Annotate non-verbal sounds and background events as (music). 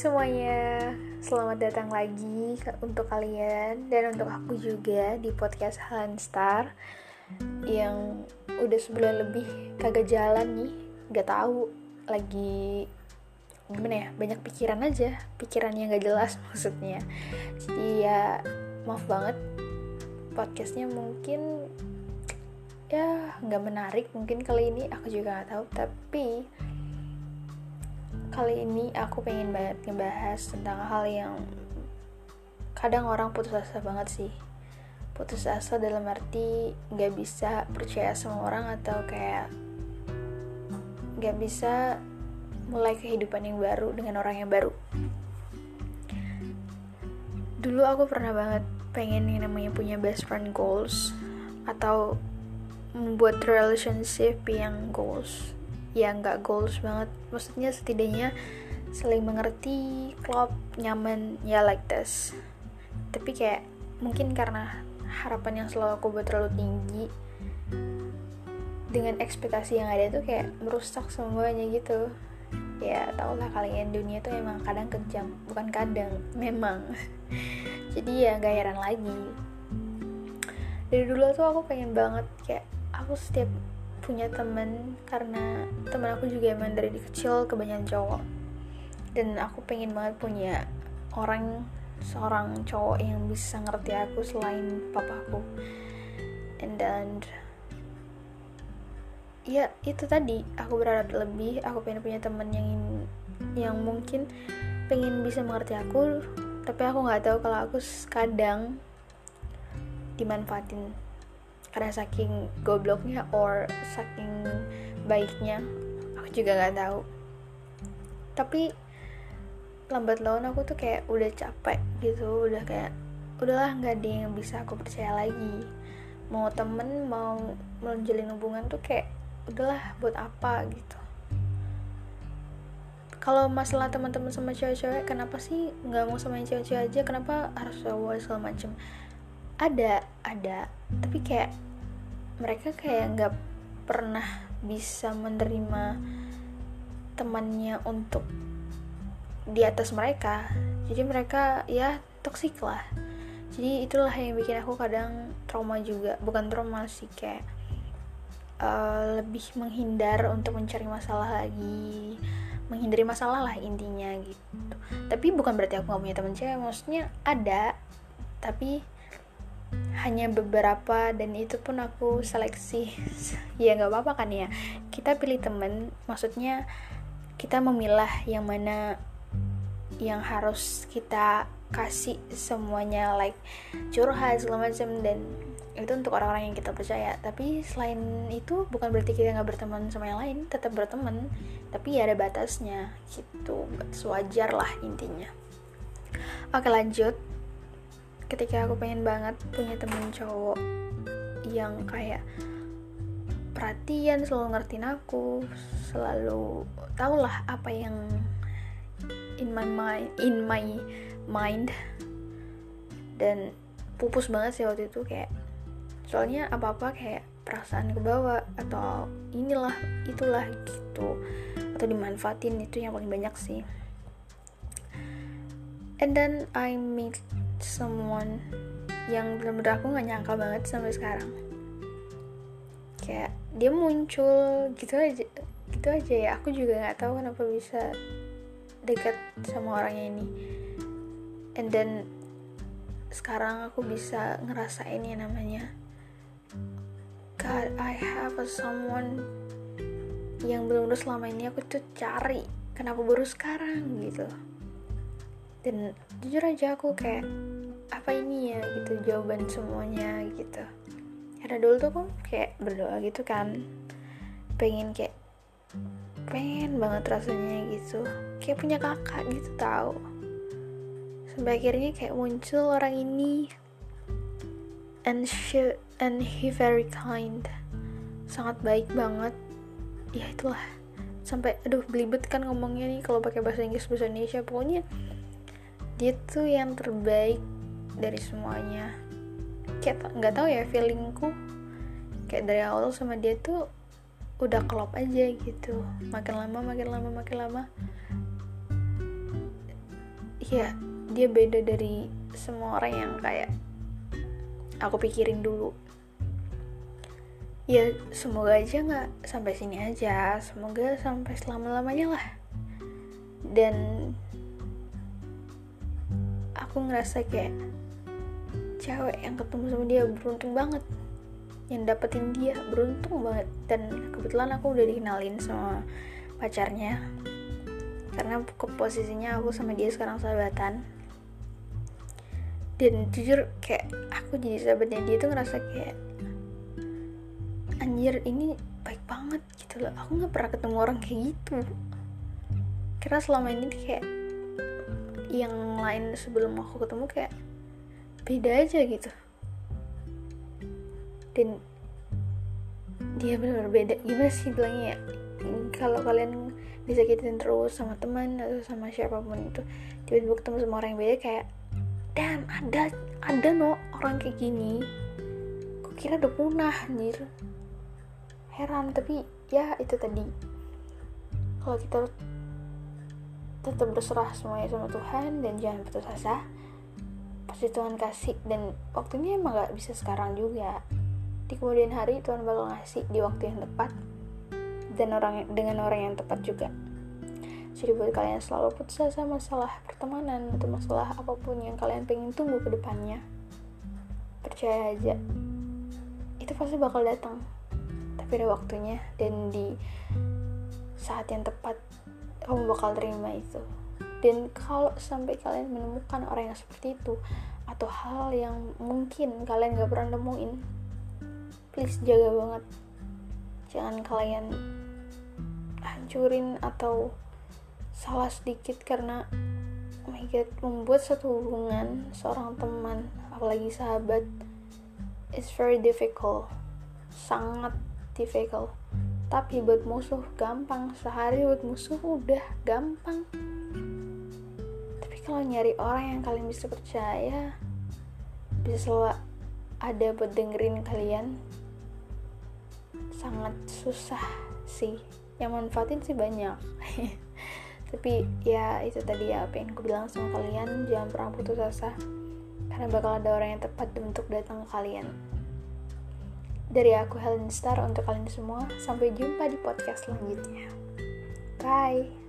semuanya, selamat datang lagi untuk kalian dan untuk aku juga di podcast Hanstar yang udah sebulan lebih kagak jalan nih, gak tahu lagi gimana ya banyak pikiran aja, pikiran yang gak jelas (laughs) maksudnya. Jadi ya maaf banget. Podcastnya mungkin ya nggak menarik mungkin kali ini. Aku juga gak tahu. Tapi kali ini aku pengen banget ngebahas tentang hal yang kadang orang putus asa banget sih. Putus asa dalam arti gak bisa percaya sama orang atau kayak gak bisa mulai kehidupan yang baru dengan orang yang baru. Dulu aku pernah banget pengen yang namanya punya best friend goals atau membuat relationship yang goals ya nggak goals banget maksudnya setidaknya saling mengerti klop nyaman ya like this. Tapi kayak mungkin karena harapan yang selalu aku buat terlalu tinggi dengan ekspektasi yang ada tuh kayak merusak semuanya gitu. Ya tau lah kalian dunia tuh emang kadang kejam bukan kadang (laughs) memang. Jadi ya gak heran lagi. Dari dulu tuh aku pengen banget kayak aku setiap punya temen karena temen aku juga emang dari kecil kebanyakan cowok. Dan aku pengen banget punya orang seorang cowok yang bisa ngerti aku selain papaku and then ya itu tadi. Aku berharap lebih aku pengen punya temen yang yang mungkin pengen bisa mengerti aku tapi aku nggak tahu kalau aku kadang dimanfaatin karena saking gobloknya or saking baiknya aku juga nggak tahu. Tapi lambat laun aku tuh kayak udah capek gitu udah kayak udahlah nggak ada yang bisa aku percaya lagi. Mau temen mau menjalin hubungan tuh kayak udahlah buat apa gitu. Kalau masalah teman-teman sama cewek-cewek kenapa sih nggak mau sama cewek-cewek aja? Kenapa harus cowok segala macem ada ada. Tapi kayak mereka kayak nggak pernah bisa menerima temannya untuk di atas mereka. Jadi mereka ya toksik lah. Jadi itulah yang bikin aku kadang trauma juga. Bukan trauma sih kayak uh, lebih menghindar untuk mencari masalah lagi. Menghindari masalah lah intinya gitu. Tapi bukan berarti aku gak punya teman cewek. Maksudnya ada tapi hanya beberapa dan itu pun aku seleksi. (laughs) Ya nggak apa-apa kan ya. Kita pilih temen maksudnya kita memilah yang mana yang harus kita kasih semuanya like curhat segala macam dan itu untuk orang-orang yang kita percaya. Tapi selain itu bukan berarti kita nggak berteman sama yang lain tetap berteman. Tapi ya ada batasnya gitu. Batas wajar lah intinya. Oke lanjut ketika aku pengen banget punya temen cowok yang kayak perhatian selalu ngertiin aku selalu tau lah apa yang in my mind in my mind. Dan pupus banget sih waktu itu kayak soalnya apa apa kayak perasaan ke bawah atau inilah itulah gitu. Atau dimanfaatin itu yang paling banyak sih. And then I meet someone yang bener-bener aku nggak nyangka banget sampai sekarang. Kayak dia muncul gitu aja gitu aja ya. Aku juga nggak tahu kenapa bisa dekat sama orangnya ini. And then sekarang aku bisa ngerasain yang namanya God I have a someone yang benar-benar selama ini aku tuh cari kenapa baru sekarang? Gitu. Dan jujur aja aku kayak apa ini ya? Gitu jawaban semuanya gitu. Karena dulu tuh aku kayak berdoa gitu kan. Pengen kayak pengen banget rasanya gitu. Kayak punya kakak gitu tahu sampai akhirnya kayak muncul orang ini. And she and he very kind. Sangat baik banget. Ya itulah. Sampai aduh belibet kan ngomongnya nih kalau pakai bahasa Inggris bahasa Indonesia. Pokoknya dia tuh yang terbaik dari semuanya. Kayak nggak tahu ya feelingku kayak dari awal sama dia tuh udah klop aja gitu. Makin lama makin lama makin lama. Ya dia beda dari semua orang yang kayak aku pikirin dulu. Ya semoga aja nggak sampai sini aja. Semoga sampai selama lamanya lah. Dan aku ngerasa kayak cewek yang ketemu sama dia beruntung banget. Yang dapetin dia beruntung banget. Dan kebetulan aku udah dikenalin sama pacarnya. Karena ke posisinya aku sama dia sekarang sahabatan. Dan jujur kayak aku jadi sahabatnya dia tuh ngerasa kayak anjir ini baik banget gitu loh. Aku nggak pernah ketemu orang kayak gitu. Karena selama ini kayak yang lain sebelum aku ketemu kayak beda aja gitu. Dan dia benar-benar beda. Gimana sih bilangnya ya? Kalau kalian disakitin terus sama teman atau sama siapa pun itu tiba-tiba ketemu sama orang yang beda kayak dan ada ada no orang kayak gini. Kok kira udah punah anjir. Heran tapi ya itu tadi. Kalau kita tetap berserah semuanya sama Tuhan dan jangan putus asa. Pasti Tuhan kasih dan waktunya emang gak bisa sekarang juga. Di kemudian hari Tuhan bakal ngasih di waktu yang tepat dan orang dengan orang yang tepat juga. Jadi buat kalian selalu putus asa masalah pertemanan atau masalah apa pun yang kalian pengen tunggu ke depannya percaya aja itu pasti bakal datang. Tapi ada waktunya dan di saat yang tepat kamu bakal terima itu. Dan kalau sampai kalian menemukan orang yang seperti itu atau hal yang mungkin kalian gak pernah nemuin please jaga banget. Jangan kalian hancurin atau salah sedikit karena oh my god membuat satu hubungan seorang teman apalagi sahabat is very difficult. Sangat difficult tapi buat musuh gampang. Sehari buat musuh udah gampang. Tapi kalau nyari orang yang kalian bisa percaya bisa selalu ada buat dengerin kalian sangat susah sih. Yang manfaatin sih banyak. (laughs) Tapi ya itu tadi ya apa yang aku bilang sama kalian jangan pernah putus asa. Karena bakal ada orang yang tepat untuk datang ke kalian dari aku Helen Star untuk kalian semua. Sampai jumpa di podcast selanjutnya. Bye.